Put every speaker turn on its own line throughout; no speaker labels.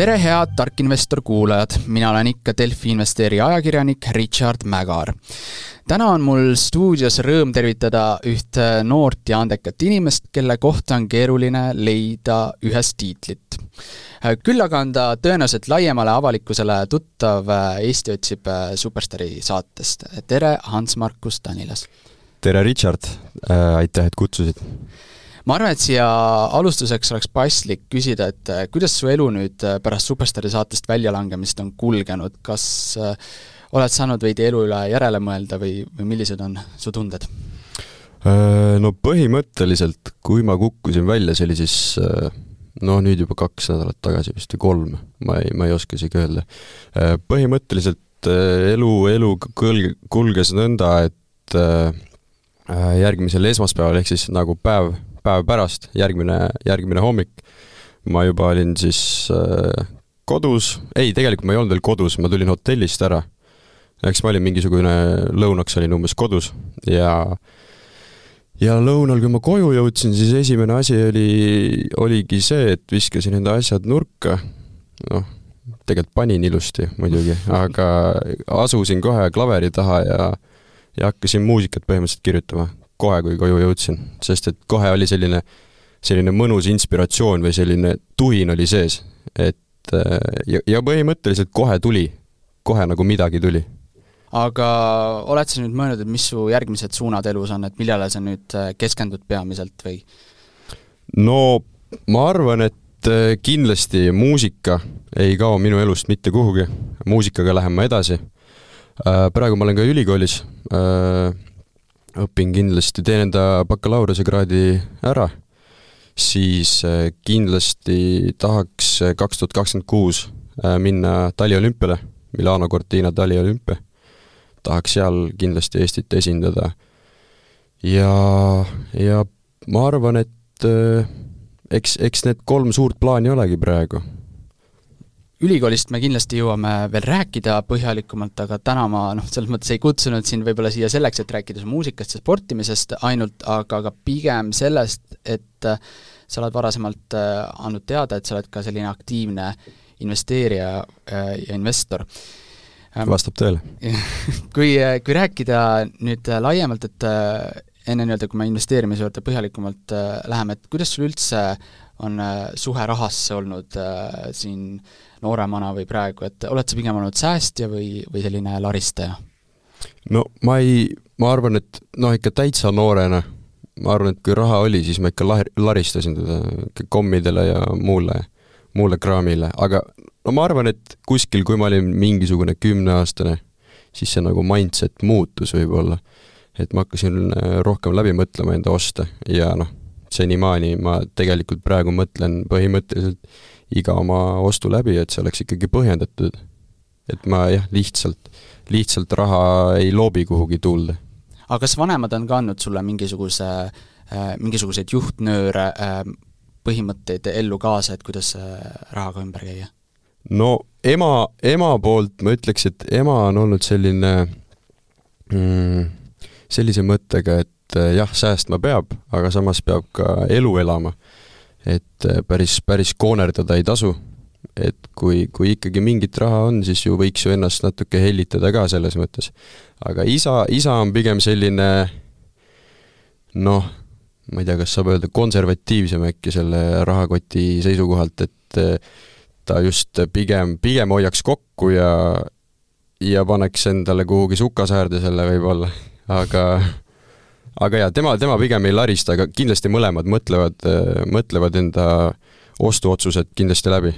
tere, head tarkinvestor kuulajad, mina olen ikka Delfi investeerija ajakirjanik Richard Mägar. täna on mul stuudios rõõm tervitada ühte noort ja andekat inimest, kelle kohta on keeruline leida ühest tiitlit. küll aga on ta tõenäoliselt laiemale avalikkusele tuttav Eesti otsib superstaari saatest. tere, Hans-Markus Danilas!
tere, Richard, aitäh, et kutsusid!
Ma arvan, et siia alustuseks oleks paslik küsida, et äh, kuidas su elu nüüd äh, pärast Superstaari saatest väljalangemist on kulgenud, kas äh, oled saanud veidi elu üle järele mõelda või, või millised on su tunded?
No põhimõtteliselt, kui ma kukkusin välja, see oli siis noh, nüüd juba kaks nädalat tagasi vist või kolm, ma ei, ma ei oska isegi öelda. põhimõtteliselt elu, elu kõlg-, kulges nõnda, et järgmisel esmaspäeval, ehk siis nagu päev päev pärast, järgmine, järgmine hommik, ma juba olin siis äh, kodus, ei, tegelikult ma ei olnud veel kodus, ma tulin hotellist ära. eks ma olin mingisugune, lõunaks olin umbes kodus ja ja lõunal, kui ma koju jõudsin, siis esimene asi oli, oligi see, et viskasin enda asjad nurka, noh, tegelikult panin ilusti muidugi, aga asusin kohe klaveri taha ja ja hakkasin muusikat põhimõtteliselt kirjutama kohe, kui koju jõudsin, sest et kohe oli selline, selline mõnus inspiratsioon või selline tuhin oli sees, et ja, ja põhimõtteliselt kohe tuli, kohe nagu midagi tuli.
aga oled sa nüüd mõelnud, et mis su järgmised suunad elus on, et millele sa nüüd äh, keskendud peamiselt või?
no ma arvan, et äh, kindlasti muusika ei kao minu elust mitte kuhugi, muusikaga lähen ma edasi. Äh, praegu ma olen ka ülikoolis õpin kindlasti, teen enda bakalaureusekraadi ära, siis äh, kindlasti tahaks äh, kaks tuhat kakskümmend kuus äh, minna taliolümpiale, Milano Cortina taliolümpia. tahaks seal kindlasti Eestit esindada. ja, ja ma arvan, et eks, eks need kolm suurt plaani olegi praegu
ülikoolist me kindlasti jõuame veel rääkida põhjalikumalt, aga täna ma noh, selles mõttes ei kutsunud sind võib-olla siia selleks, et rääkida muusikast ja sportimisest ainult, aga ka pigem sellest, et äh, sa oled varasemalt äh, andnud teada, et sa oled ka selline aktiivne investeerija äh, ja investor.
Vastab tõele
kui, kui rääkida nüüd laiemalt, et enne nii-öelda, kui me investeerimise juurde põhjalikumalt läheme, et kuidas sul üldse on suhe rahasse olnud siin nooremana või praegu, et oled sa pigem olnud säästja või, või selline laristaja?
no ma ei, ma arvan, et noh, ikka täitsa noorena, ma arvan, et kui raha oli, siis ma ikka lahir-, laristasin teda kommidele ja muule, muule kraamile, aga no ma arvan, et kuskil, kui ma olin mingisugune kümneaastane, siis see nagu mindset muutus võib-olla. et ma hakkasin äh, rohkem läbi mõtlema enda oste ja noh, senimaani ma tegelikult praegu mõtlen põhimõtteliselt iga oma ostu läbi, et see oleks ikkagi põhjendatud. et ma jah, lihtsalt, lihtsalt raha ei loobi kuhugi tuulde.
aga kas vanemad on ka andnud sulle mingisuguse äh,, mingisuguseid juhtnööre äh,, põhimõtteid ellu kaasa, et kuidas äh, rahaga ümber käia?
no ema, ema poolt ma ütleks, et ema on olnud selline mm, sellise mõttega, et jah, säästma peab, aga samas peab ka elu elama et äh, päris, päris koonerdada ei tasu. et kui, kui ikkagi mingit raha on, siis ju võiks ju ennast natuke hellitada ka selles mõttes. aga isa, isa on pigem selline noh, ma ei tea, kas saab öelda konservatiivsem äkki selle rahakoti seisukohalt, et äh, ta just pigem, pigem hoiaks kokku ja ja paneks endale kuhugi sukasäärde selle võib-olla, aga aga jaa, tema, tema pigem ei larista, aga kindlasti mõlemad mõtlevad, mõtlevad enda ostuotsused kindlasti läbi.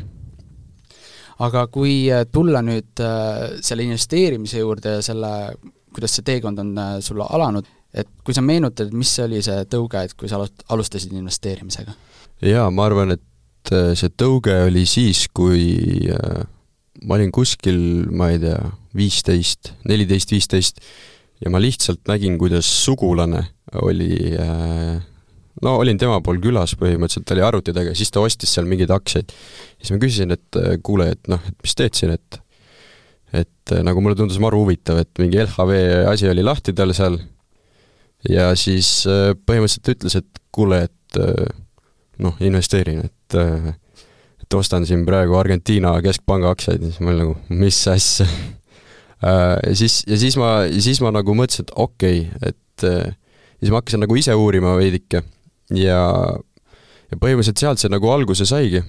aga kui äh, tulla nüüd äh, selle investeerimise juurde ja selle, kuidas see teekond on äh, sul alanud, et kui sa meenutad, mis oli see tõuge, et kui sa alustasid investeerimisega?
jaa, ma arvan, et see tõuge oli siis, kui ma olin kuskil, ma ei tea, viisteist, neliteist, viisteist, ja ma lihtsalt nägin, kuidas sugulane oli äh, no olin tema pool külas põhimõtteliselt, ta oli arvuti taga siis ta ostis seal mingeid aktsiaid. siis ma küsisin, et äh, kuule, et noh, et mis teed siin, et et äh, nagu mulle tundus maru huvitav, et mingi LHV asi oli lahti tal seal. Ja siis põhimõtteliselt ta ütles, et kuule, et noh, investeerin, et et ostan siin praegu Argentiina keskpanga aktsiaid. Ja siis ma olin nagu, mis asja ja siis, ja siis ma, siis ma nagu mõtlesin, et okei okay,, et ja siis ma hakkasin nagu ise uurima veidike ja ja põhimõtteliselt sealt see nagu alguse saigi.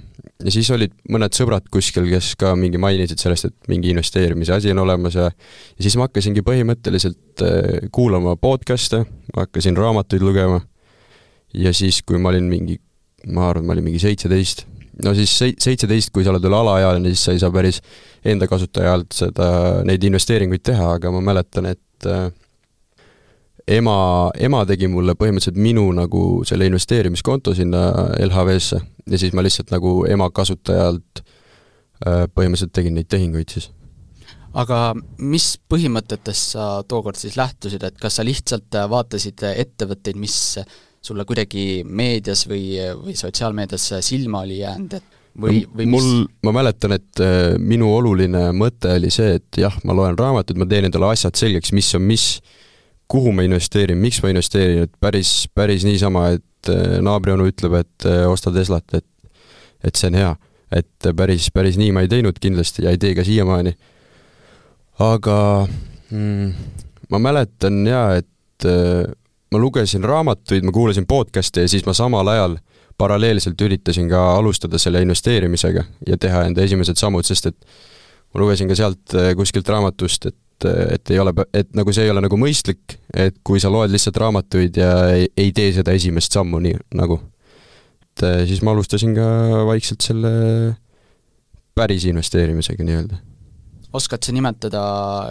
ja siis olid mõned sõbrad kuskil, kes ka mingi mainisid sellest, et mingi investeerimise asi on olemas ja ja siis ma hakkasingi põhimõtteliselt kuulama podcast'e, ma hakkasin raamatuid lugema ja siis, kui ma olin mingi, ma arvan, ma olin mingi seitseteist, no siis seitseteist, kui sa oled veel alaealine, siis sa ei saa päris enda kasutaja alt seda, neid investeeringuid teha, aga ma mäletan, et äh, ema, ema tegi mulle põhimõtteliselt minu nagu selle investeerimiskonto sinna LHV-sse ja siis ma lihtsalt nagu ema kasutajalt äh, põhimõtteliselt tegin neid tehinguid siis.
Aga mis põhimõtetest sa tookord siis lähtusid, et kas sa lihtsalt vaatasid ettevõtteid, mis sulle kuidagi meedias või, või sotsiaalmeedias silma oli jäänud, et või, või
mis mul, ma mäletan, et äh, minu oluline mõte oli see, et jah, ma loen raamatuid, ma teen endale asjad selgeks, mis on mis, kuhu ma investeerin, miks ma investeerin, et päris, päris niisama, et äh, naabrionu ütleb, et äh, osta Teslat, et et see on hea. et päris, päris nii ma ei teinud kindlasti ja ei tee ka siiamaani. aga mm, ma mäletan jaa, et ma lugesin raamatuid, ma kuulasin podcast'e ja siis ma samal ajal paralleelselt üritasin ka alustada selle investeerimisega ja teha enda esimesed sammud, sest et ma lugesin ka sealt eh, kuskilt raamatust, et, et ei ole, et nagu see ei ole nagu mõistlik, et kui sa loed lihtsalt raamatuid ja ei, ei tee seda esimest sammu nii, nagu. et eh, siis ma alustasin ka vaikselt selle päris investeerimisega nii-öelda
oskad sa nimetada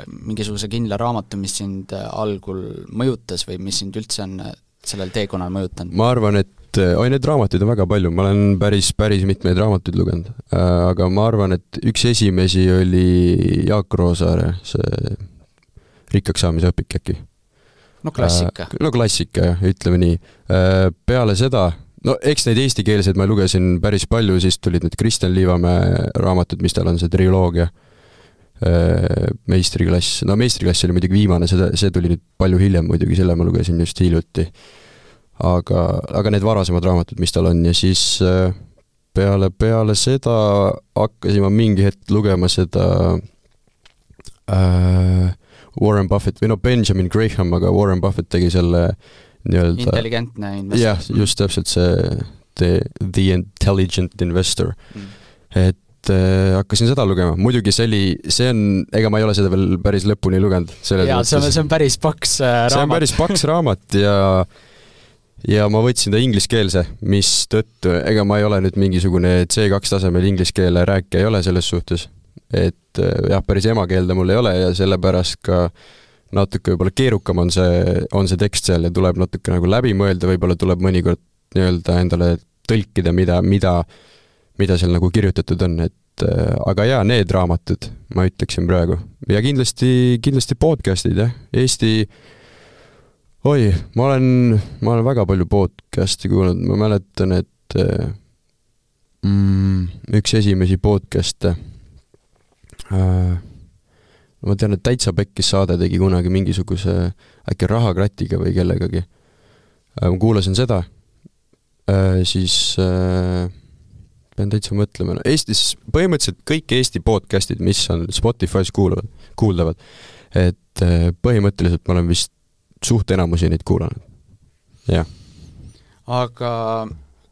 mingisuguse kindla raamatu, mis sind äh, algul mõjutas või mis sind üldse on äh, sellel teekonnal mõjutanud?
ma arvan, et äh, oi, neid raamatuid on väga palju, ma olen päris, päris mitmeid raamatuid lugenud. Aga ma arvan, et üks esimesi oli Jaak Roosaare, see rikkaks saamise õpik äkki.
no klassika.
no klassika jah, ütleme nii. Peale seda, no eks neid eestikeelseid ma lugesin päris palju, siis tulid need Kristjan Liivamäe raamatud, mis tal on, see triloogia meistriklass, no meistriklass oli muidugi viimane, seda, see tuli nüüd palju hiljem muidugi, selle ma lugesin just hiljuti. aga, aga need varasemad raamatud, mis tal on ja siis äh, peale, peale seda hakkasin ma mingi hetk lugema seda äh, Warren Buffett või no Benjamin Graham, aga Warren Buffett tegi selle nii-öelda
intelligentne investor.
jah, just täpselt see The, The Intelligent Investor mm.. et et äh, hakkasin seda lugema, muidugi see oli, see on, ega ma ei ole seda veel päris lõpuni lugenud.
jaa, see on, see on päris paks äh, raamat.
see on päris paks raamat ja ja ma võtsin ta ingliskeelse, mistõttu ega ma ei ole nüüd mingisugune C2 tasemel inglise keele rääkija ei ole selles suhtes. et äh, jah, päris emakeelde mul ei ole ja sellepärast ka natuke võib-olla keerukam on see, on see tekst seal ja tuleb natuke nagu läbi mõelda, võib-olla tuleb mõnikord nii-öelda endale tõlkida, mida, mida mida seal nagu kirjutatud on, et äh, aga jaa, need raamatud, ma ütleksin praegu. ja kindlasti, kindlasti podcast'id jah, Eesti oi, ma olen, ma olen väga palju podcast'i kuulanud, ma mäletan, et äh, mm, üks esimesi podcast'e äh, ma tean, et Täitsa Pekkis saade tegi kunagi mingisuguse äkki Rahakratiga või kellegagi äh,. ma kuulasin seda siis pean täitsa mõtlema, no Eestis põhimõtteliselt kõik Eesti podcast'id, mis on Spotify's kuuluvad, kuuldavad, et äh, põhimõtteliselt ma olen vist suht enamusi neid kuulanud, jah.
aga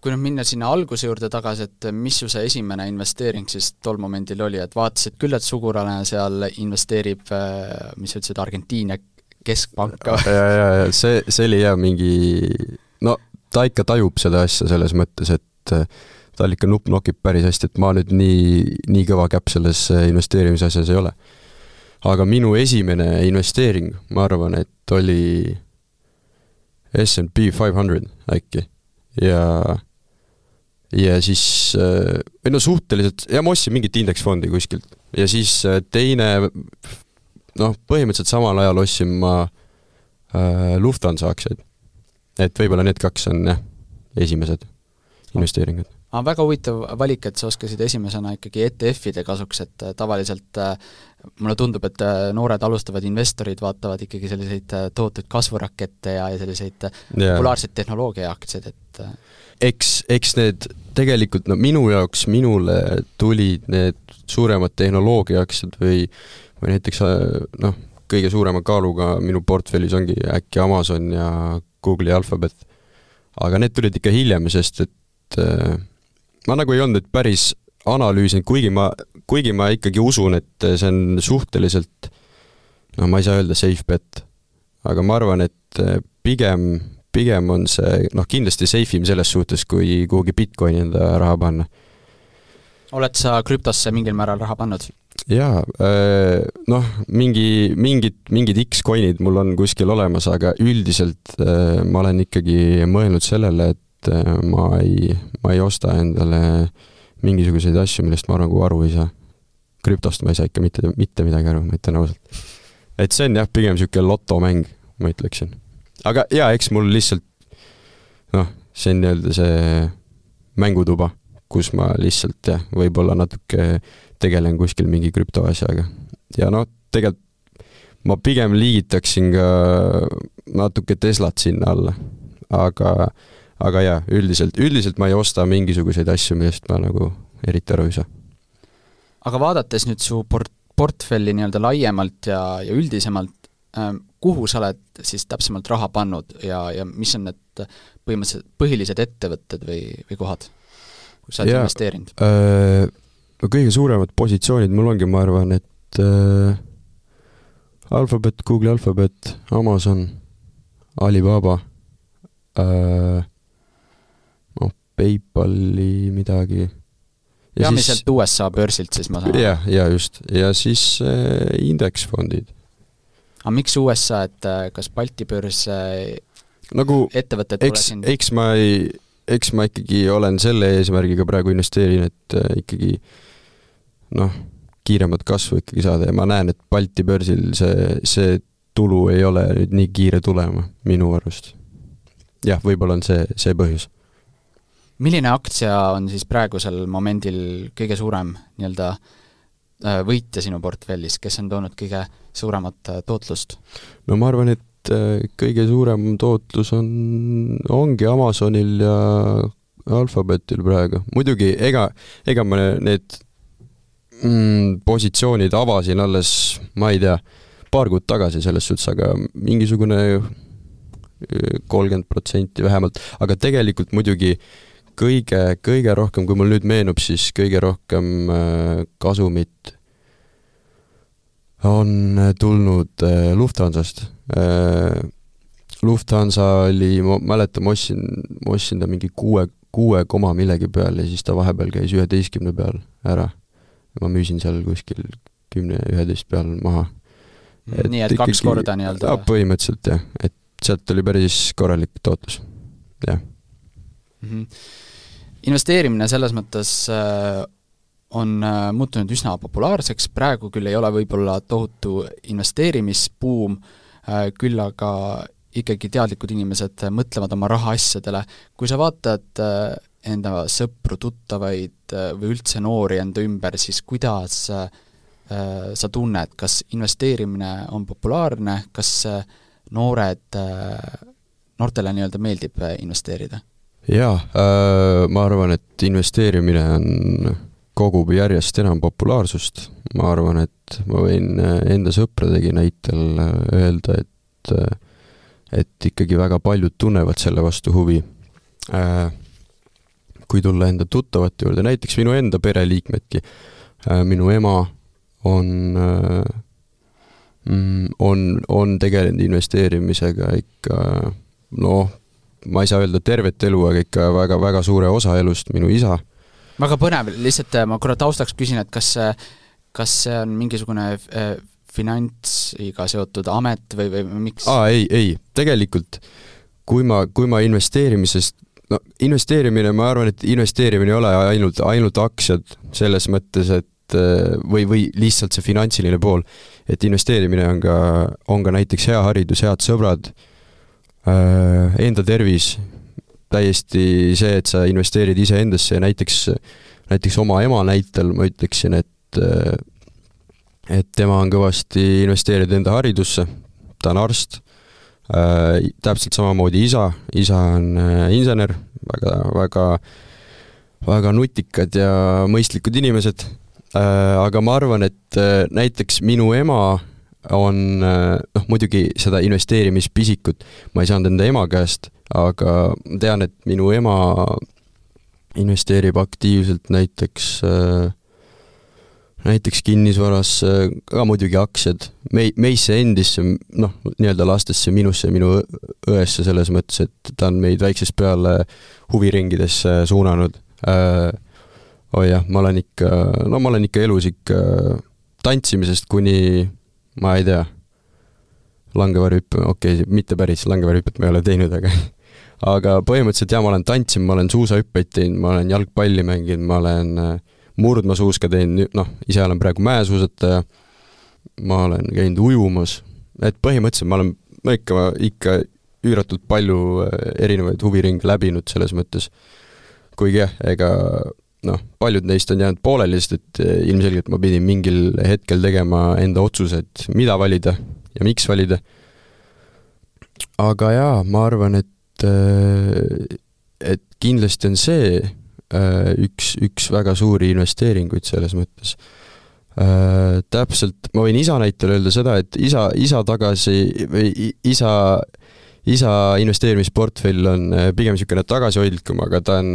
kui nüüd minna sinna alguse juurde tagasi, et mis su see esimene investeering siis tol momendil oli, et vaatasid küll, et sugulane seal investeerib, äh, mis sa ütlesid, Argentiina keskpanka
ja, ja, ja see, see oli jah mingi, no ta ikka tajub seda asja selles mõttes, et äh, tal ikka nupp nokib päris hästi, et ma nüüd nii, nii kõva käpp selles investeerimise asjas ei ole. aga minu esimene investeering, ma arvan, et oli SMP five hundred äkki ja ja siis, või no suhteliselt, ja ma ostsin mingit indeksfondi kuskilt ja siis teine noh, põhimõtteliselt samal ajal ostsin ma äh, Lufthansa aktsiaid. et võib-olla need kaks on jah, esimesed investeeringud
aga väga huvitav valik, et sa oskasid esimesena ikkagi ETF-ide kasuks, et äh, tavaliselt äh, mulle tundub, et äh, noored alustavad investorid vaatavad ikkagi selliseid tohutuid kasvurakette ja, ja selliseid yeah. populaarseid tehnoloogiaaktsiaid, et et
eks, eks need tegelikult no minu jaoks, minule tulid need suuremad tehnoloogiaaktsiad või, või näiteks noh, kõige suurema kaaluga minu portfellis ongi äkki Amazon ja Google'i Alphabet. aga need tulid ikka hiljem, sest et äh, ma nagu ei olnud neid päris analüüsinud, kuigi ma, kuigi ma ikkagi usun, et see on suhteliselt noh, ma ei saa öelda safe bet, aga ma arvan, et äh, pigem, pigem on see noh, kindlasti safe im selles suhtes, kui kuhugi Bitcoini enda raha panna.
oled sa krüptosse mingil määral raha pannud?
jaa, äh, noh, mingi, mingid, mingid X-coin'id mul on kuskil olemas, aga üldiselt ma olen ikkagi mõelnud sellele, et ma ei, ma ei osta endale mingisuguseid asju, millest ma nagu aru ei saa. krüptost ma ei saa ikka mitte, mitte midagi aru, ma ütlen ausalt et see on jah, pigem niisugune lotomäng, ma ütleksin. aga jaa, eks mul lihtsalt noh, see on nii-öelda see mängutuba, kus ma lihtsalt jah, võib-olla natuke tegelen kuskil mingi krüptoasjaga. ja noh, tegelikult ma pigem liigitaksin ka natuke Teslat sinna alla, aga, aga jaa, üldiselt, üldiselt ma ei osta mingisuguseid asju, millest ma nagu eriti aru ei saa.
aga vaadates nüüd su port-, portfelli nii-öelda laiemalt ja, ja üldisemalt, ähm, kuhu sa oled siis täpsemalt raha pannud ja, ja mis on need põhimõtteliselt põhilised ettevõtted või, või kohad, kus sa oled yeah. investeerinud
äh,? No kõige suuremad positsioonid mul ongi, ma arvan, et äh, Alphabet, Google Alphabet, Amazon, Alibaba äh,, PayPali midagi
peamiselt siis... USA börsilt siis ma saan
aru? jah, ja just, ja siis äh, indeksfondid.
aga miks USA, et äh, kas Balti börs äh,
nagu
ettevõtted
eks, eks ma ei, eks ma ikkagi olen selle eesmärgiga praegu investeerin, et äh, ikkagi noh, kiiremat kasvu ikkagi saada ja ma näen, et Balti börsil see, see tulu ei ole nüüd nii kiire tulema, minu arust. jah, võib-olla on see, see põhjus
milline aktsia on siis praegusel momendil kõige suurem nii-öelda äh, võitja sinu portfellis, kes on toonud kõige suuremat äh, tootlust?
no ma arvan, et äh, kõige suurem tootlus on, ongi Amazonil ja Alphabetil praegu, muidugi ega, ega ma need mm, positsioonid avasin alles, ma ei tea, paar kuud tagasi selles suhtes, aga mingisugune kolmkümmend protsenti vähemalt, aga tegelikult muidugi äh, kõige, kõige rohkem, kui mul nüüd meenub, siis kõige rohkem äh, kasumit on tulnud äh, Lufthansast. Äh, Lufthansa oli, ma mäletan, ma ostsin, ma ostsin ta mingi kuue, kuue koma millegi peal ja siis ta vahepeal käis üheteistkümne peal ära. ma müüsin seal kuskil kümne, üheteist peal maha.
nii et kaks ikkagi, korda nii-öelda?
põhimõtteliselt jah, et sealt oli päris korralik tootlus, jah
mm. -hmm investeerimine selles mõttes äh, on äh, muutunud üsna populaarseks, praegu küll ei ole võib-olla tohutu investeerimisbuum, äh, küll aga ikkagi teadlikud inimesed mõtlevad oma rahaasjadele. kui sa vaatad enda sõpru, tuttavaid või üldse noori enda ümber, siis kuidas sa tunned, kas investeerimine on populaarne, kas noored, noortele nii-öelda meeldib investeerida?
Jaa äh,, ma arvan, et investeerimine on, kogub järjest enam populaarsust, ma arvan, et ma võin äh, enda sõpradegi näitel äh, öelda, et äh, et ikkagi väga paljud tunnevad selle vastu huvi äh,. kui tulla enda tuttavate juurde, näiteks minu enda pereliikmedki äh,, minu ema on äh, mm, on, on tegelenud investeerimisega ikka noh, ma ei saa öelda tervet elu, aga ikka väga-väga suure osa elust minu isa.
väga põnev, lihtsalt äh, ma korra taustaks küsin, et kas, kas see on mingisugune äh, finantsiga seotud amet või, või miks?
aa, ei, ei, tegelikult kui ma, kui ma investeerimisest, no investeerimine, ma arvan, et investeerimine ei ole ainult, ainult aktsiad selles mõttes, et äh, või, või lihtsalt see finantsiline pool, et investeerimine on ka, on ka näiteks hea haridus, head sõbrad Äh, enda tervis, täiesti see, et sa investeerid iseendasse ja näiteks, näiteks oma ema näitel ma ütleksin, et äh, et tema on kõvasti investeerinud enda haridusse, ta on arst, täpselt samamoodi isa, isa on insener, väga, väga, väga nutikad ja mõistlikud inimesed, aga ma arvan, et näiteks minu ema on noh, muidugi seda investeerimispisikut ma ei saanud enda ema käest, aga ma tean, et minu ema investeerib aktiivselt näiteks näiteks kinnisvarasse, ka muidugi aktsiad, mei-, meisse endisse, noh, nii-öelda lastesse, minusse, minu õesse selles mõttes, et ta on meid väiksest peale huviringidesse suunanud äh,. oh jah, ma olen ikka, no ma olen ikka elus ikka tantsimisest kuni ma ei tea, langevarjuhüppe, okei okay,, mitte päris langevarjuhüpet ma ei ole teinud, aga aga põhimõtteliselt jaa, ma olen tantsinud, ma olen suusahüppeid teinud, ma olen jalgpalli mänginud, ma olen äh, murdmaasuuska teinud, noh, ise olen praegu mäesuusataja, ma olen käinud ujumas, et põhimõtteliselt ma olen, ma ikka, ikka üüratult palju äh, erinevaid huviringe läbinud selles mõttes, kuigi jah, ega noh, paljud neist on jäänud pooleli, sest et eh, ilmselgelt ma pidin mingil hetkel tegema enda otsused, mida valida ja miks valida. aga jaa, ma arvan, et, eh, et kindlasti on see eh, üks, üks väga suuri investeeringuid selles mõttes. Täpselt, ma võin isa näitel öelda seda, et isa, isa tagasi või isa isa investeerimisportfell on pigem niisugune tagasihoidlikum, aga ta on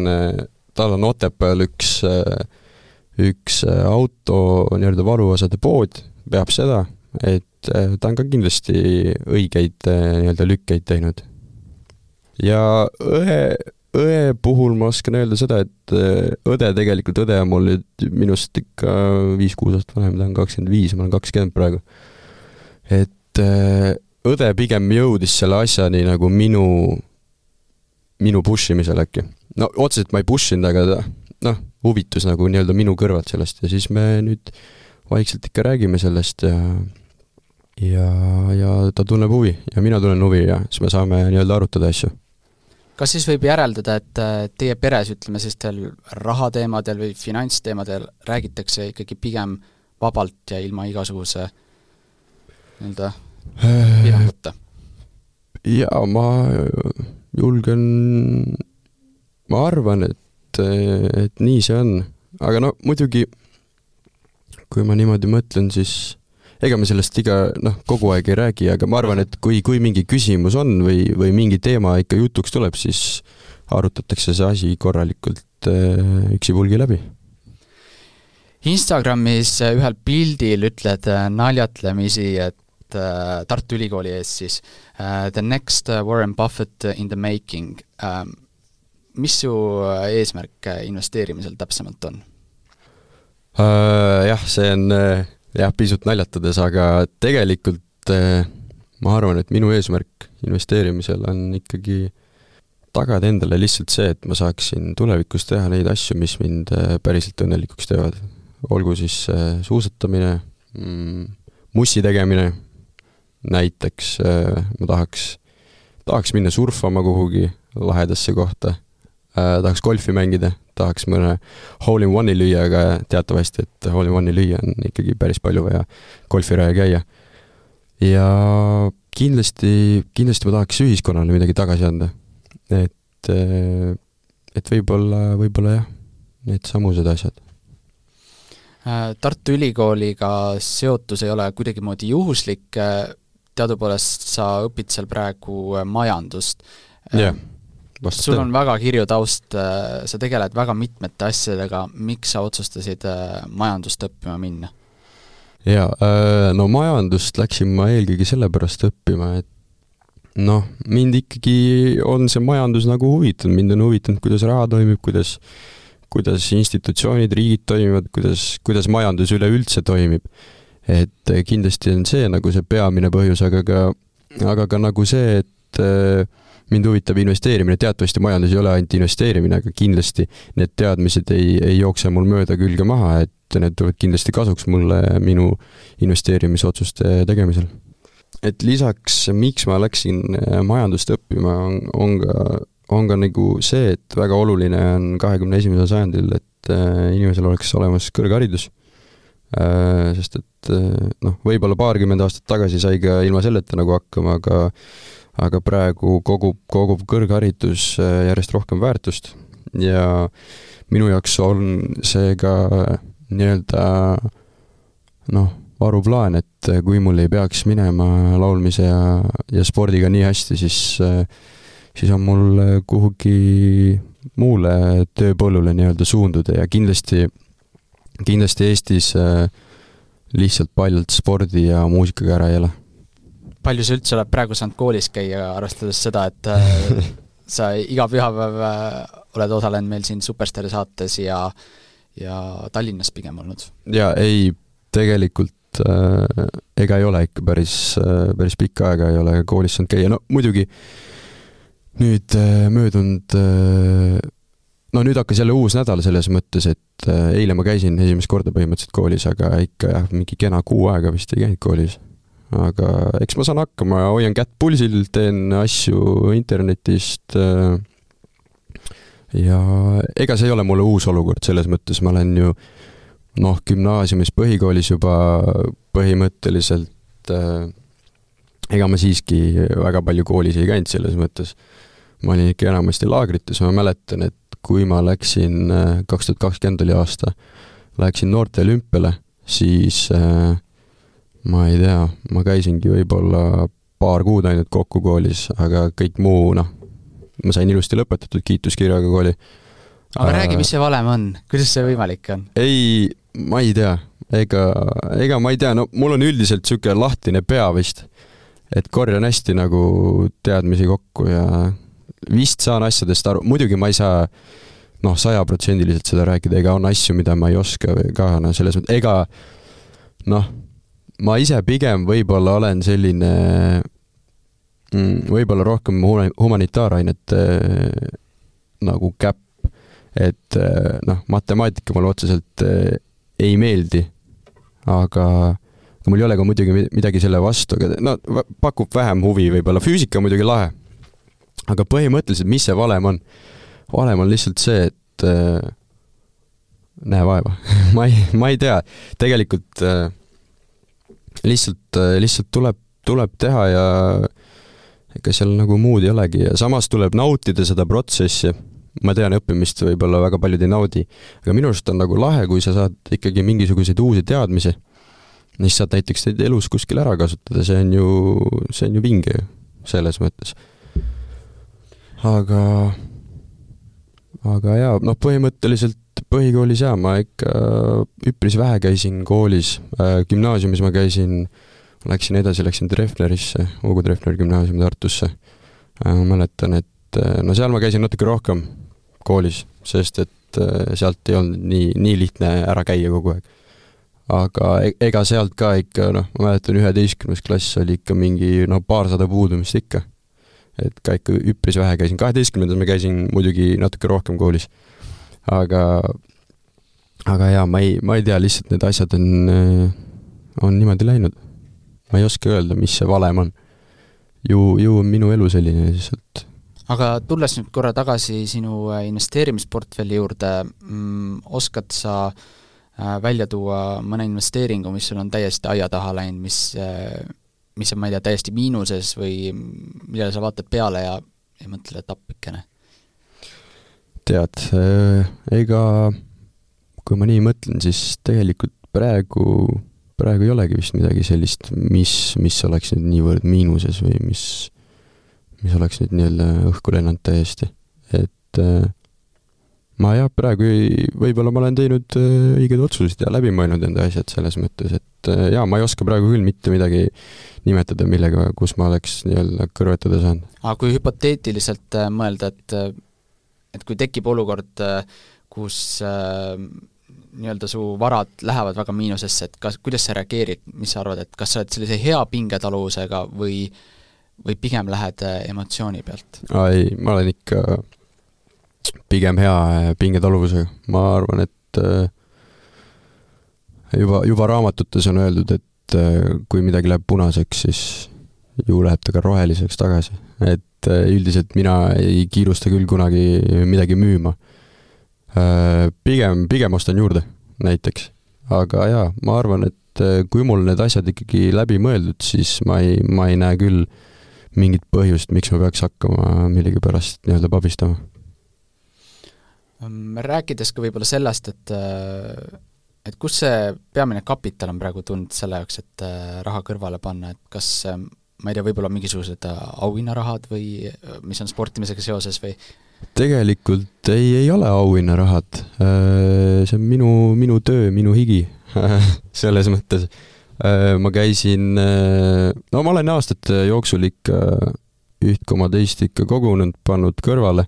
tal on Otepääl üks, üks auto nii-öelda varuosade pood, peab seda, et eh, ta on ka kindlasti õigeid nii-öelda lükkeid teinud. ja õe, õe puhul ma oskan öelda seda, et õde tegelikult, õde on mul nüüd minust ikka viis-kuus aastat vanem, ta on kakskümmend viis, ma olen kakskümmend praegu. et õde pigem jõudis selle asjani nagu minu, minu push imisel äkki no otseselt ma ei push inud, aga noh, huvitus nagu nii-öelda minu kõrvalt sellest ja siis me nüüd vaikselt ikka räägime sellest ja ja, ja ta tunneb huvi ja mina tunnen huvi ja siis me saame nii-öelda arutada asju.
kas siis võib järeldada, et teie peres, ütleme sellistel rahateemadel või finantsteemadel räägitakse ikkagi pigem vabalt ja ilma igasuguse nii-öelda äh, piiranguta?
jaa, ma julgen ma arvan, et, et nii see on, aga no muidugi kui ma niimoodi mõtlen, siis ega me sellest iga, noh, kogu aeg ei räägi, aga ma arvan, et kui, kui mingi küsimus on või, või mingi teema ikka jutuks tuleb, siis arutatakse see asi korralikult äh, üksipulgi läbi.
Instagramis ühel pildil ütled äh, naljatlemisi, et äh, Tartu Ülikooli ees siis uh, The next Warren Buffett in the making um, mis su äh, eesmärk äh, investeerimisel täpsemalt on
uh,? Jah, see on jah, pisut naljatades, aga tegelikult ma arvan, et minu eesmärk investeerimisel on ikkagi tagada endale lihtsalt see, et ma saaksin tulevikus teha neid asju, mis mind päriselt õnnelikuks teevad. olgu siis suusatamine mm,, mussi tegemine, näiteks ma tahaks, tahaks minna surfama kuhugi lahedasse kohta äh, tahaks golfi mängida, tahaks mõne hole in one'i lüüa, aga teatavasti, et hole in one'i lüüa on ikkagi päris palju vaja golfiraja käia. ja kindlasti, kindlasti ma tahaks ühiskonnale midagi tagasi anda. et, äh, et võib-olla, võib-olla jah, needsamused asjad
äh, Tartu Ülikooliga seotus ei ole kuidagimoodi juhuslik, äh, teadupoolest sa õpid seal praegu majandust.
jah yeah
sul on väga kirju taust, äh, sa tegeled väga mitmete asjadega, miks sa otsustasid äh, majandust õppima minna?
jaa, äh, no majandust läksin ma eelkõige sellepärast õppima, et noh, mind ikkagi on see majandus nagu huvitanud, mind on huvitanud, kuidas raha toimib, kuidas kuidas institutsioonid, riigid toimivad, kuidas, kuidas majandus üleüldse toimib. et kindlasti on see nagu see peamine põhjus, aga ka, aga ka nagu see, et äh, mind huvitab investeerimine, teatavasti majandus ei ole ainult investeerimine, aga kindlasti need teadmised ei, ei jookse mul mööda külge maha, et need tulevad kindlasti kasuks mulle minu investeerimisotsuste tegemisel. et lisaks, miks ma läksin äh, majandust õppima, on, on ka, on ka nagu see, et väga oluline on kahekümne esimesel sajandil, et äh, inimesel oleks olemas kõrgharidus äh, sest et noh, võib-olla paarkümmend aastat tagasi sai ka ilma selleta nagu hakkama, aga aga praegu kogub, kogub kõrgharidus järjest rohkem väärtust ja minu jaoks on see ka nii-öelda noh, varuplaan, et kui mul ei peaks minema laulmise ja, ja spordiga nii hästi, siis siis on mul kuhugi muule tööpõllule nii-öelda suunduda ja kindlasti, kindlasti Eestis lihtsalt paljalt spordi ja muusikaga ära ei ela.
Palju sa üldse oled praegu saanud koolis käia, arvestades seda, et sa iga pühapäev oled osalenud meil siin Superstaari saates ja ja Tallinnas pigem olnud?
jaa, ei, tegelikult äh, ega ei ole ikka päris äh,, päris pikka aega ei ole koolis saanud käia, no muidugi nüüd äh, möödunud äh, no nüüd hakkas jälle uus nädal selles mõttes, et äh, eile ma käisin esimest korda põhimõtteliselt koolis, aga ikka jah, mingi kena kuu aega vist ei käinud koolis. Aga eks ma saan hakkama, hoian kätt pulsil, teen asju internetist äh,, ja ega see ei ole mulle uus olukord, selles mõttes. Ma olen ju noh, gümnaasiumis, põhikoolis juba põhimõtteliselt äh, ega ma siiski väga palju koolis ei käinud, selles mõttes. Ma olin ikka enamasti laagrites, ma mäletan, et kui ma läksin, äh, kaks tuhat kakskümmend oli aasta, läksin noorte olümpiale, siis äh, ma ei tea, ma käisingi võib-olla paar kuud ainult kokku koolis, aga kõik muu, noh, ma sain ilusti lõpetatud kiituskirjaga kooli.
aga äh, räägi, mis see valem on, kuidas see võimalik on?
ei, ma ei tea, ega, ega ma ei tea, no mul on üldiselt niisugune lahtine pea vist. et korjan hästi nagu teadmisi kokku ja vist saan asjadest aru, muidugi ma ei saa noh, sajaprotsendiliselt seda rääkida, ega on asju, mida ma ei oska ka, no selles mõttes, ega noh, ma ise pigem võib-olla olen selline Mm, võib-olla rohkem humanitaarainete äh, nagu käpp, et äh, noh, matemaatika mulle otseselt äh, ei meeldi, aga mul ei ole ka muidugi midagi selle vastu, aga no pakub vähem huvi võib-olla, füüsika on muidugi lahe. aga põhimõtteliselt, mis see valem on? valem on lihtsalt see, et äh, näe vaeva. Ma ei, ma ei tea, tegelikult äh, lihtsalt äh,, lihtsalt tuleb, tuleb teha ja ega seal nagu muud ei olegi ja samas tuleb nautida seda protsessi. ma tean, õppimist võib-olla väga paljud ei naudi, aga minu arust on nagu lahe, kui sa saad ikkagi mingisuguseid uusi teadmisi, siis saad näiteks neid elus kuskil ära kasutada, see on ju, see on ju vinge ju, selles mõttes. aga, aga jaa, noh, põhimõtteliselt põhikoolis jaa, ma ikka üpris vähe käisin koolis, äh, gümnaasiumis ma käisin äh, Läksin edasi, läksin Treffnerisse, Ugo Treffneri gümnaasiumi Tartusse. Äh, ma mäletan, et äh, no seal ma käisin natuke rohkem koolis, sest et äh, sealt ei olnud nii, nii lihtne ära käia kogu aeg. aga e-, ega sealt ka ikka noh, ma mäletan üheteistkümnes klass oli ikka mingi no paarsada puudumist ikka. et ka ikka üpris vähe käisin, kaheteistkümnendas ma käisin muidugi natuke rohkem koolis. aga, aga jaa, ma ei, ma ei tea, lihtsalt need asjad on, on niimoodi läinud ma ei oska öelda, mis see valem on. ju, ju on minu elu selline lihtsalt.
aga tulles nüüd korra tagasi sinu äh, investeerimisportfelli juurde mm,, oskad sa äh, välja tuua mõne investeeringu, mis sul on täiesti aia taha läinud, mis äh, mis on, ma ei tea, täiesti miinuses või millele sa vaatad peale ja, ja mõtled, et appikene?
tead, ega kui ma nii mõtlen, siis tegelikult praegu praegu ei olegi vist midagi sellist, mis, mis oleks nüüd niivõrd miinuses või mis, mis oleks nüüd nii-öelda õhku lennanud täiesti. et äh, ma jah, praegu ei, võib-olla ma olen teinud äh, õiged otsused ja läbi mõelnud enda asjad selles mõttes, et äh, jaa, ma ei oska praegu küll mitte midagi nimetada, millega, kus ma oleks nii-öelda kõrvetada saanud.
aga kui hüpoteetiliselt mõelda, et et kui tekib olukord, kus äh, nii-öelda su varad lähevad väga miinusesse, et kas, kuidas sa reageerid, mis sa arvad, et kas sa oled sellise hea pingetaluvusega või või pigem lähed äh, emotsiooni pealt?
ei, ma olen ikka pigem hea äh, pingetaluvusega, ma arvan, et äh, juba, juba raamatutes on öeldud, et kui midagi läheb punaseks, siis ju läheb ta ka roheliseks tagasi. et üldiselt mina ei kiirusta küll kunagi midagi müüma pigem, pigem ostan juurde näiteks. aga jaa, ma arvan, et äh, kui mul need asjad ikkagi läbi mõeldud, siis ma ei, ma ei näe küll mingit põhjust, miks ma peaks hakkama millegipärast nii-öelda pabistama.
Rääkides ka võib-olla sellest, et et kus see peamine kapital on praegu tulnud selle jaoks, et raha kõrvale panna, et kas ma ei tea, võib-olla mingisugused auhinnarahad või mis on sportimisega seoses või
tegelikult ei, ei ole auhinnarahad. see on minu, minu töö, minu higi selles mõttes Äh, ma käisin, äh, no ma olen aastate jooksul ikka üht koma teist ikka kogunud, pannud kõrvale.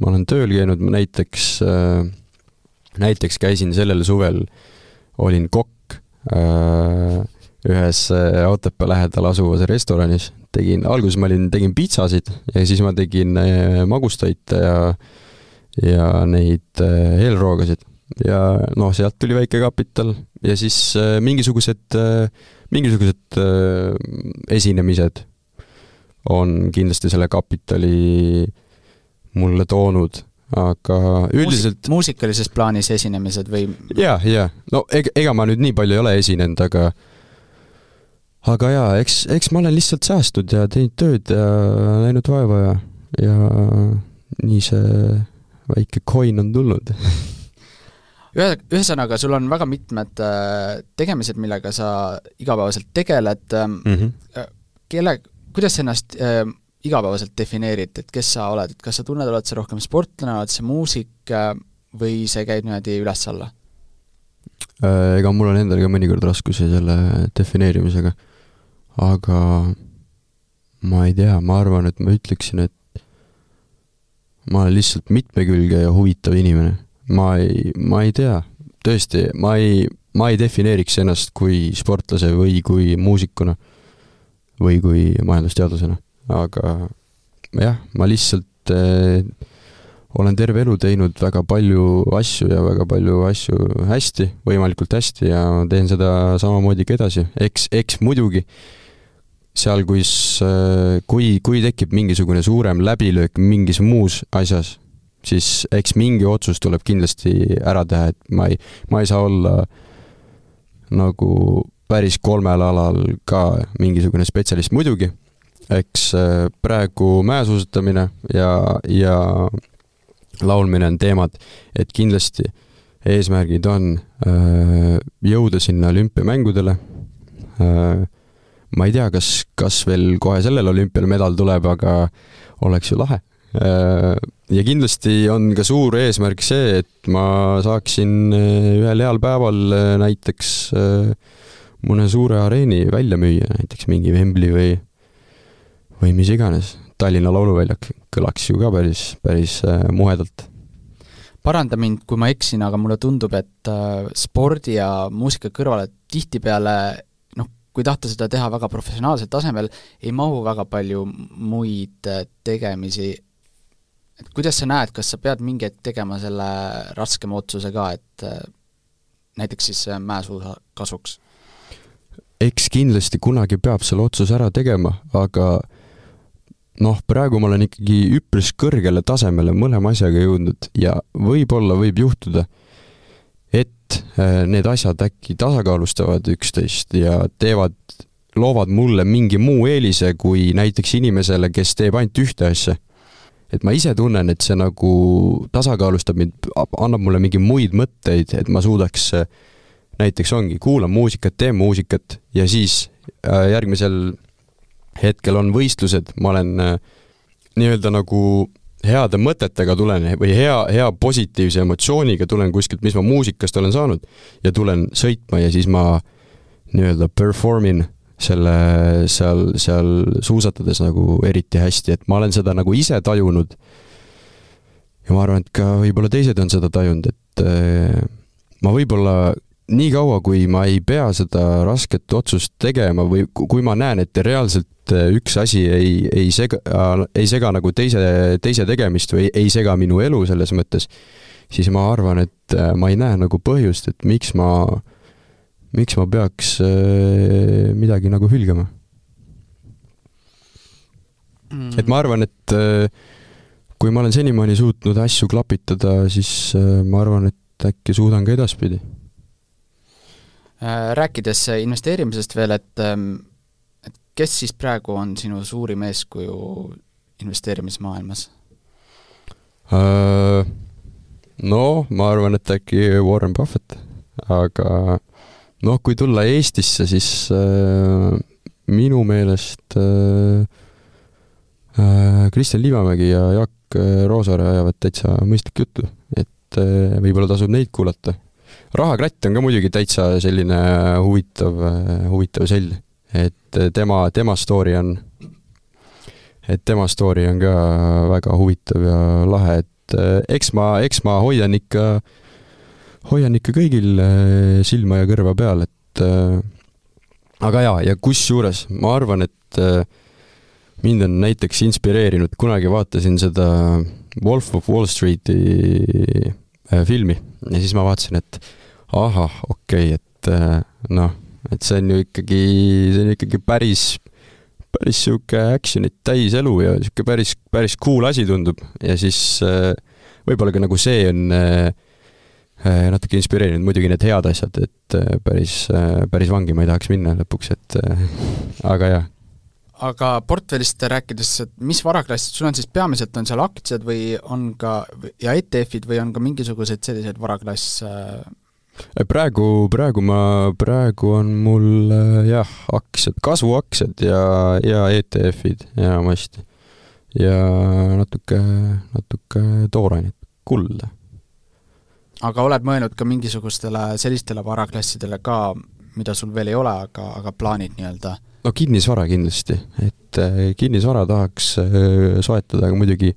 ma olen tööl käinud, ma näiteks, äh, näiteks käisin sellel suvel, olin kokk ühes Otepää lähedal asuvas restoranis, tegin, alguses ma olin, tegin pitsasid ja siis ma tegin magustoite ja ja neid eelroogasid ja noh, sealt tuli väike kapital ja siis äh, mingisugused äh,, mingisugused äh, esinemised on kindlasti selle kapitali mulle toonud, aga üldiselt
Muusik, muusikalises plaanis esinemised või?
jah, jah, no ega, ega ma nüüd nii palju ei ole esinenud, aga aga jaa, eks, eks ma olen lihtsalt säästnud ja teinud tööd ja näinud vaeva ja, ja nii see väike coin on tulnud
ühe, ühesõnaga, sul on väga mitmed äh, tegemised, millega sa igapäevaselt tegeled mm, -hmm. kelle, kuidas sa ennast äh, igapäevaselt defineerid, et kes sa oled, et kas sa tunned, oled sa rohkem sportlane, oled sa muusik äh, või see käib niimoodi üles-alla?
Ega mul on endal ka mõnikord raskusi selle defineerimisega, aga ma ei tea, ma arvan, et ma ütleksin, et ma olen lihtsalt mitmekülge ja huvitav inimene. Ma ei, ma ei tea, tõesti, ma ei, ma ei defineeriks ennast kui sportlase või kui muusikuna või kui majandusteadlasena, aga jah, ma lihtsalt äh, olen terve elu teinud väga palju asju ja väga palju asju hästi, võimalikult hästi ja teen seda samamoodi ka edasi, eks, eks muidugi seal, kus, äh, kui, kui tekib mingisugune suurem läbilöök mingis muus asjas, siis eks mingi otsus tuleb kindlasti ära teha, et ma ei, ma ei saa olla nagu päris kolmel alal ka mingisugune spetsialist, muidugi eks äh, praegu mäesuusatamine ja, ja laulmine on teemad, et kindlasti eesmärgid on äh, jõuda sinna olümpiamängudele. Ma ei tea, kas, kas veel kohe sellel olümpial medal tuleb, aga oleks ju lahe Äh, ja kindlasti on ka suur eesmärk see, et ma saaksin äh, ühel heal päeval äh, näiteks mõne suure areeni välja müüa, näiteks mingi Wembley või, või mis iganes. Tallinna Lauluväljak kõlaks ju ka päris, päris muhedalt.
paranda mind, kui ma eksin, aga mulle tundub, et spordi ja muusika kõrvale tihtipeale kui tahta seda teha väga professionaalsel tasemel, ei mahu väga palju muid tegemisi et kuidas sa näed, kas sa pead mingi hetk tegema selle raskema otsuse ka, et äh, näiteks siis äh, mäesuusa kasuks?
eks kindlasti kunagi peab selle otsuse ära tegema, aga noh, praegu ma olen ikkagi üpris kõrgele tasemele mõlema asjaga jõudnud ja võib-olla võib juhtuda, äh, need asjad äkki tasakaalustavad üksteist ja teevad, loovad mulle mingi muu eelise kui näiteks inimesele, kes teeb ainult ühte asja. Et ma ise tunnen, et see nagu tasakaalustab mind, annab mulle mingeid muid mõtteid, et ma suudaks näiteks ongi, kuulan muusikat, teen muusikat ja siis äh, järgmisel hetkel on võistlused, ma olen äh, nii-öelda nagu heade mõtetega tulen või hea, hea positiivse emotsiooniga tulen kuskilt, mis ma muusikast olen saanud ja tulen sõitma ja siis ma nii-öelda perform in selle seal, seal suusatades nagu eriti hästi, et ma olen seda nagu ise tajunud. ja ma arvan, et ka võib-olla teised on seda tajunud, et äh, ma võib-olla nii kaua, kui ma ei pea seda rasket otsust tegema või kui ma näen, et reaalselt äh, üks asi ei, ei sega, ei sega nagu teise, teise tegemist või ei sega minu elu selles mõttes, siis ma arvan, et äh, ma ei näe nagu põhjust, et miks ma miks ma peaks äh, midagi nagu hülgama mm.? et ma arvan, et kui ma olen senimaani suutnud asju klapitada, siis ma arvan, et äkki suudan ka edaspidi.
Rääkides investeerimisest veel, et ähm, et kes siis praegu on sinu suurim eeskuju investeerimismaailmas?
Äh, no ma arvan, et äkki Warren Buffett, aga noh, kui tulla Eestisse, siis äh, minu meelest äh, äh, Kristjan Liivamägi ja Jaak äh, Roosaare ajavad täitsa mõistlikku juttu, et äh, võib-olla tasub neid kuulata. Rahakratt on ka muidugi täitsa selline huvitav, huvitav sell, et tema, tema story on, et tema story on ka väga huvitav ja lahe, et eks ma, eks ma hoian ikka hoian ikka kõigil äh, silma ja kõrva peal, et äh, aga jaa, ja kusjuures ma arvan, et mind on näiteks inspireerinud, kunagi vaatasin seda Wolf of Wall Streeti filmi ja siis ma vaatasin, et ahah, okei okay,, et noh, et see on ju ikkagi, see on ikkagi päris, päris sihuke action'it täis elu ja sihuke päris, päris cool asi tundub ja siis võib-olla ka nagu see on äh, Äh, natuke inspireerinud, muidugi need head asjad, et äh, päris, äh, päris vangi ma ei tahaks minna lõpuks, et aga jah.
aga portfellist rääkides, et mis varaklassid, sul on siis peamiselt on seal aktsiad või on ka, ja ETF-id või on ka mingisuguseid selliseid varaklass
praegu, praegu ma, praegu on mul jah, aktsiad, kasvuaktsiad ja, ja ETF-id enamasti. ja natuke, natuke toorainet, kulda
aga oled mõelnud ka mingisugustele sellistele varaklassidele ka, mida sul veel ei ole, aga, aga plaanid nii-öelda?
no kinnisvara kindlasti, et äh, kinnisvara tahaks äh, soetada, aga muidugi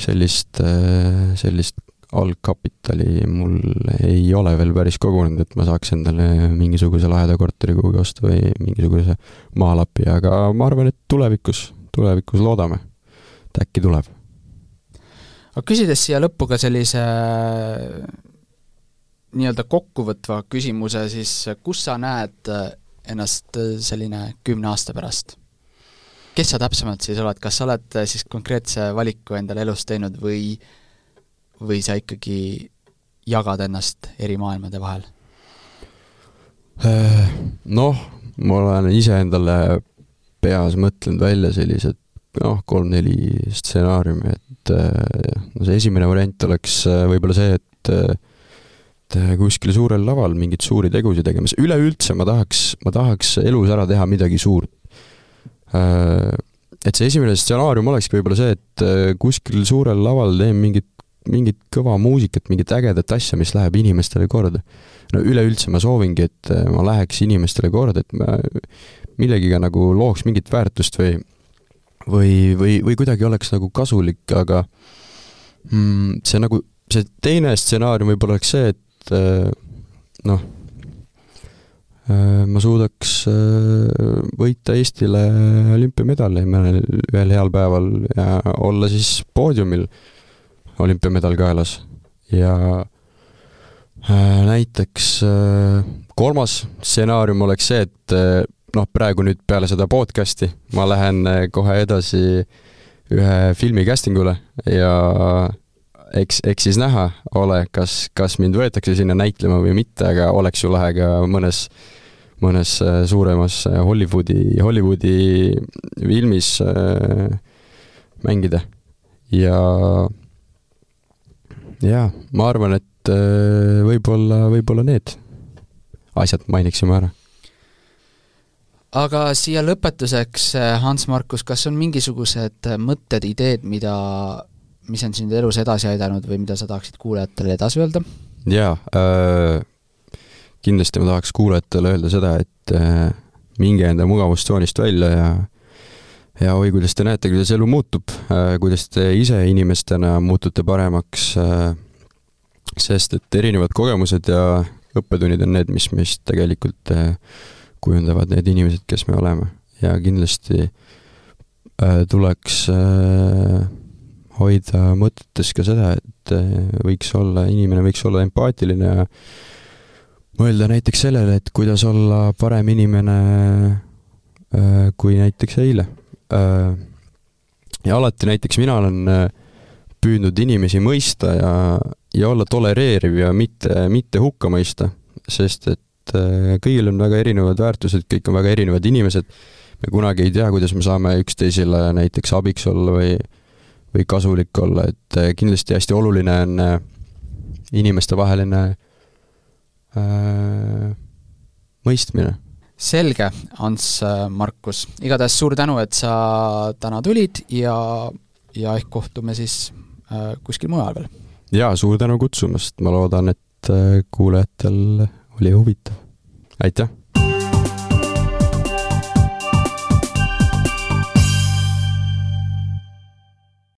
sellist, äh, sellist algkapitali mul ei ole veel päris kogunenud, et ma saaks endale mingisuguse laheda korteri kuhugi osta või mingisuguse maalapi, aga ma arvan, et tulevikus, tulevikus loodame, et äkki tuleb.
Aga küsides siia lõppu ka sellise nii-öelda kokkuvõtva küsimuse, siis kus sa näed ennast selline kümne aasta pärast? kes sa täpsemalt siis oled, kas sa oled siis konkreetse valiku endale elus teinud või, või sa ikkagi jagad ennast eri maailmade vahel?
Noh, ma olen iseendale peas mõtlenud välja sellised noh, kolm-neli stsenaariumi, et äh, no see esimene variant oleks äh, võib-olla see, et äh, et kuskil suurel laval mingeid suuri tegusid tegemas, üleüldse ma tahaks, ma tahaks elus ära teha midagi suurt. Et see esimene stsenaarium olekski võib-olla see, et kuskil suurel laval teen mingit, mingit kõva muusikat, mingit ägedat asja, mis läheb inimestele korda. no üleüldse ma soovingi, et ma läheks inimestele korda, et ma millegiga nagu looks mingit väärtust või või, või, või kuidagi oleks nagu kasulik, aga mm, see nagu, see teine stsenaarium võib-olla oleks see, et äh, noh, äh, ma suudaks äh, võita Eestile olümpiamedali ühel heal päeval ja olla siis poodiumil olümpiamedal kaelas ja näiteks kolmas stsenaarium oleks see, et noh, praegu nüüd peale seda podcast'i ma lähen eh, kohe edasi ühe filmi casting ule ja eks, eks siis näha ole, kas, kas mind võetakse sinna näitlema või mitte, aga oleks ju lahe ka mõnes, mõnes eh, suuremas eh, Hollywoodi, Hollywoodi filmis äh, mängida. ja jaa, ma arvan, et äh, võib-olla, võib-olla need asjad mainiksime ära
aga siia lõpetuseks, äh, Hans-Markus, kas on mingisugused äh, mõtted, ideed, mida, mis on sind elus edasi aidanud või mida sa tahaksid kuulajatele edasi öelda?
jaa äh,, kindlasti ma tahaks kuulajatele öelda seda, et äh, minge enda mugavustsoonist välja ja ja oi, kuidas te näete, kuidas elu muutub äh,, kuidas te ise inimestena muutute paremaks äh,, sest et erinevad kogemused ja õppetunnid on need, mis meist tegelikult äh, kujundavad need inimesed, kes me oleme ja kindlasti tuleks hoida mõtetes ka seda, et võiks olla, inimene võiks olla empaatiline ja mõelda näiteks sellele, et kuidas olla parem inimene kui näiteks eile. Ja alati näiteks mina olen äh, püüdnud inimesi mõista ja, ja olla tolereeriv ja mitte, mitte hukka mõista, sest et äh, kõigil on väga erinevad väärtused, kõik on väga erinevad inimesed, me kunagi ei tea, kuidas me saame üksteisele näiteks abiks olla või või kasulik olla, et äh, kindlasti hästi oluline on äh, inimestevaheline äh, mõistmine.
Selge, Ants Markus, igatahes suur tänu, et sa täna tulid ja, ja ehk kohtume siis äh, kuskil mujal veel.
jaa, suur tänu kutsumast, ma loodan, et kuulajatel oli huvitav. aitäh!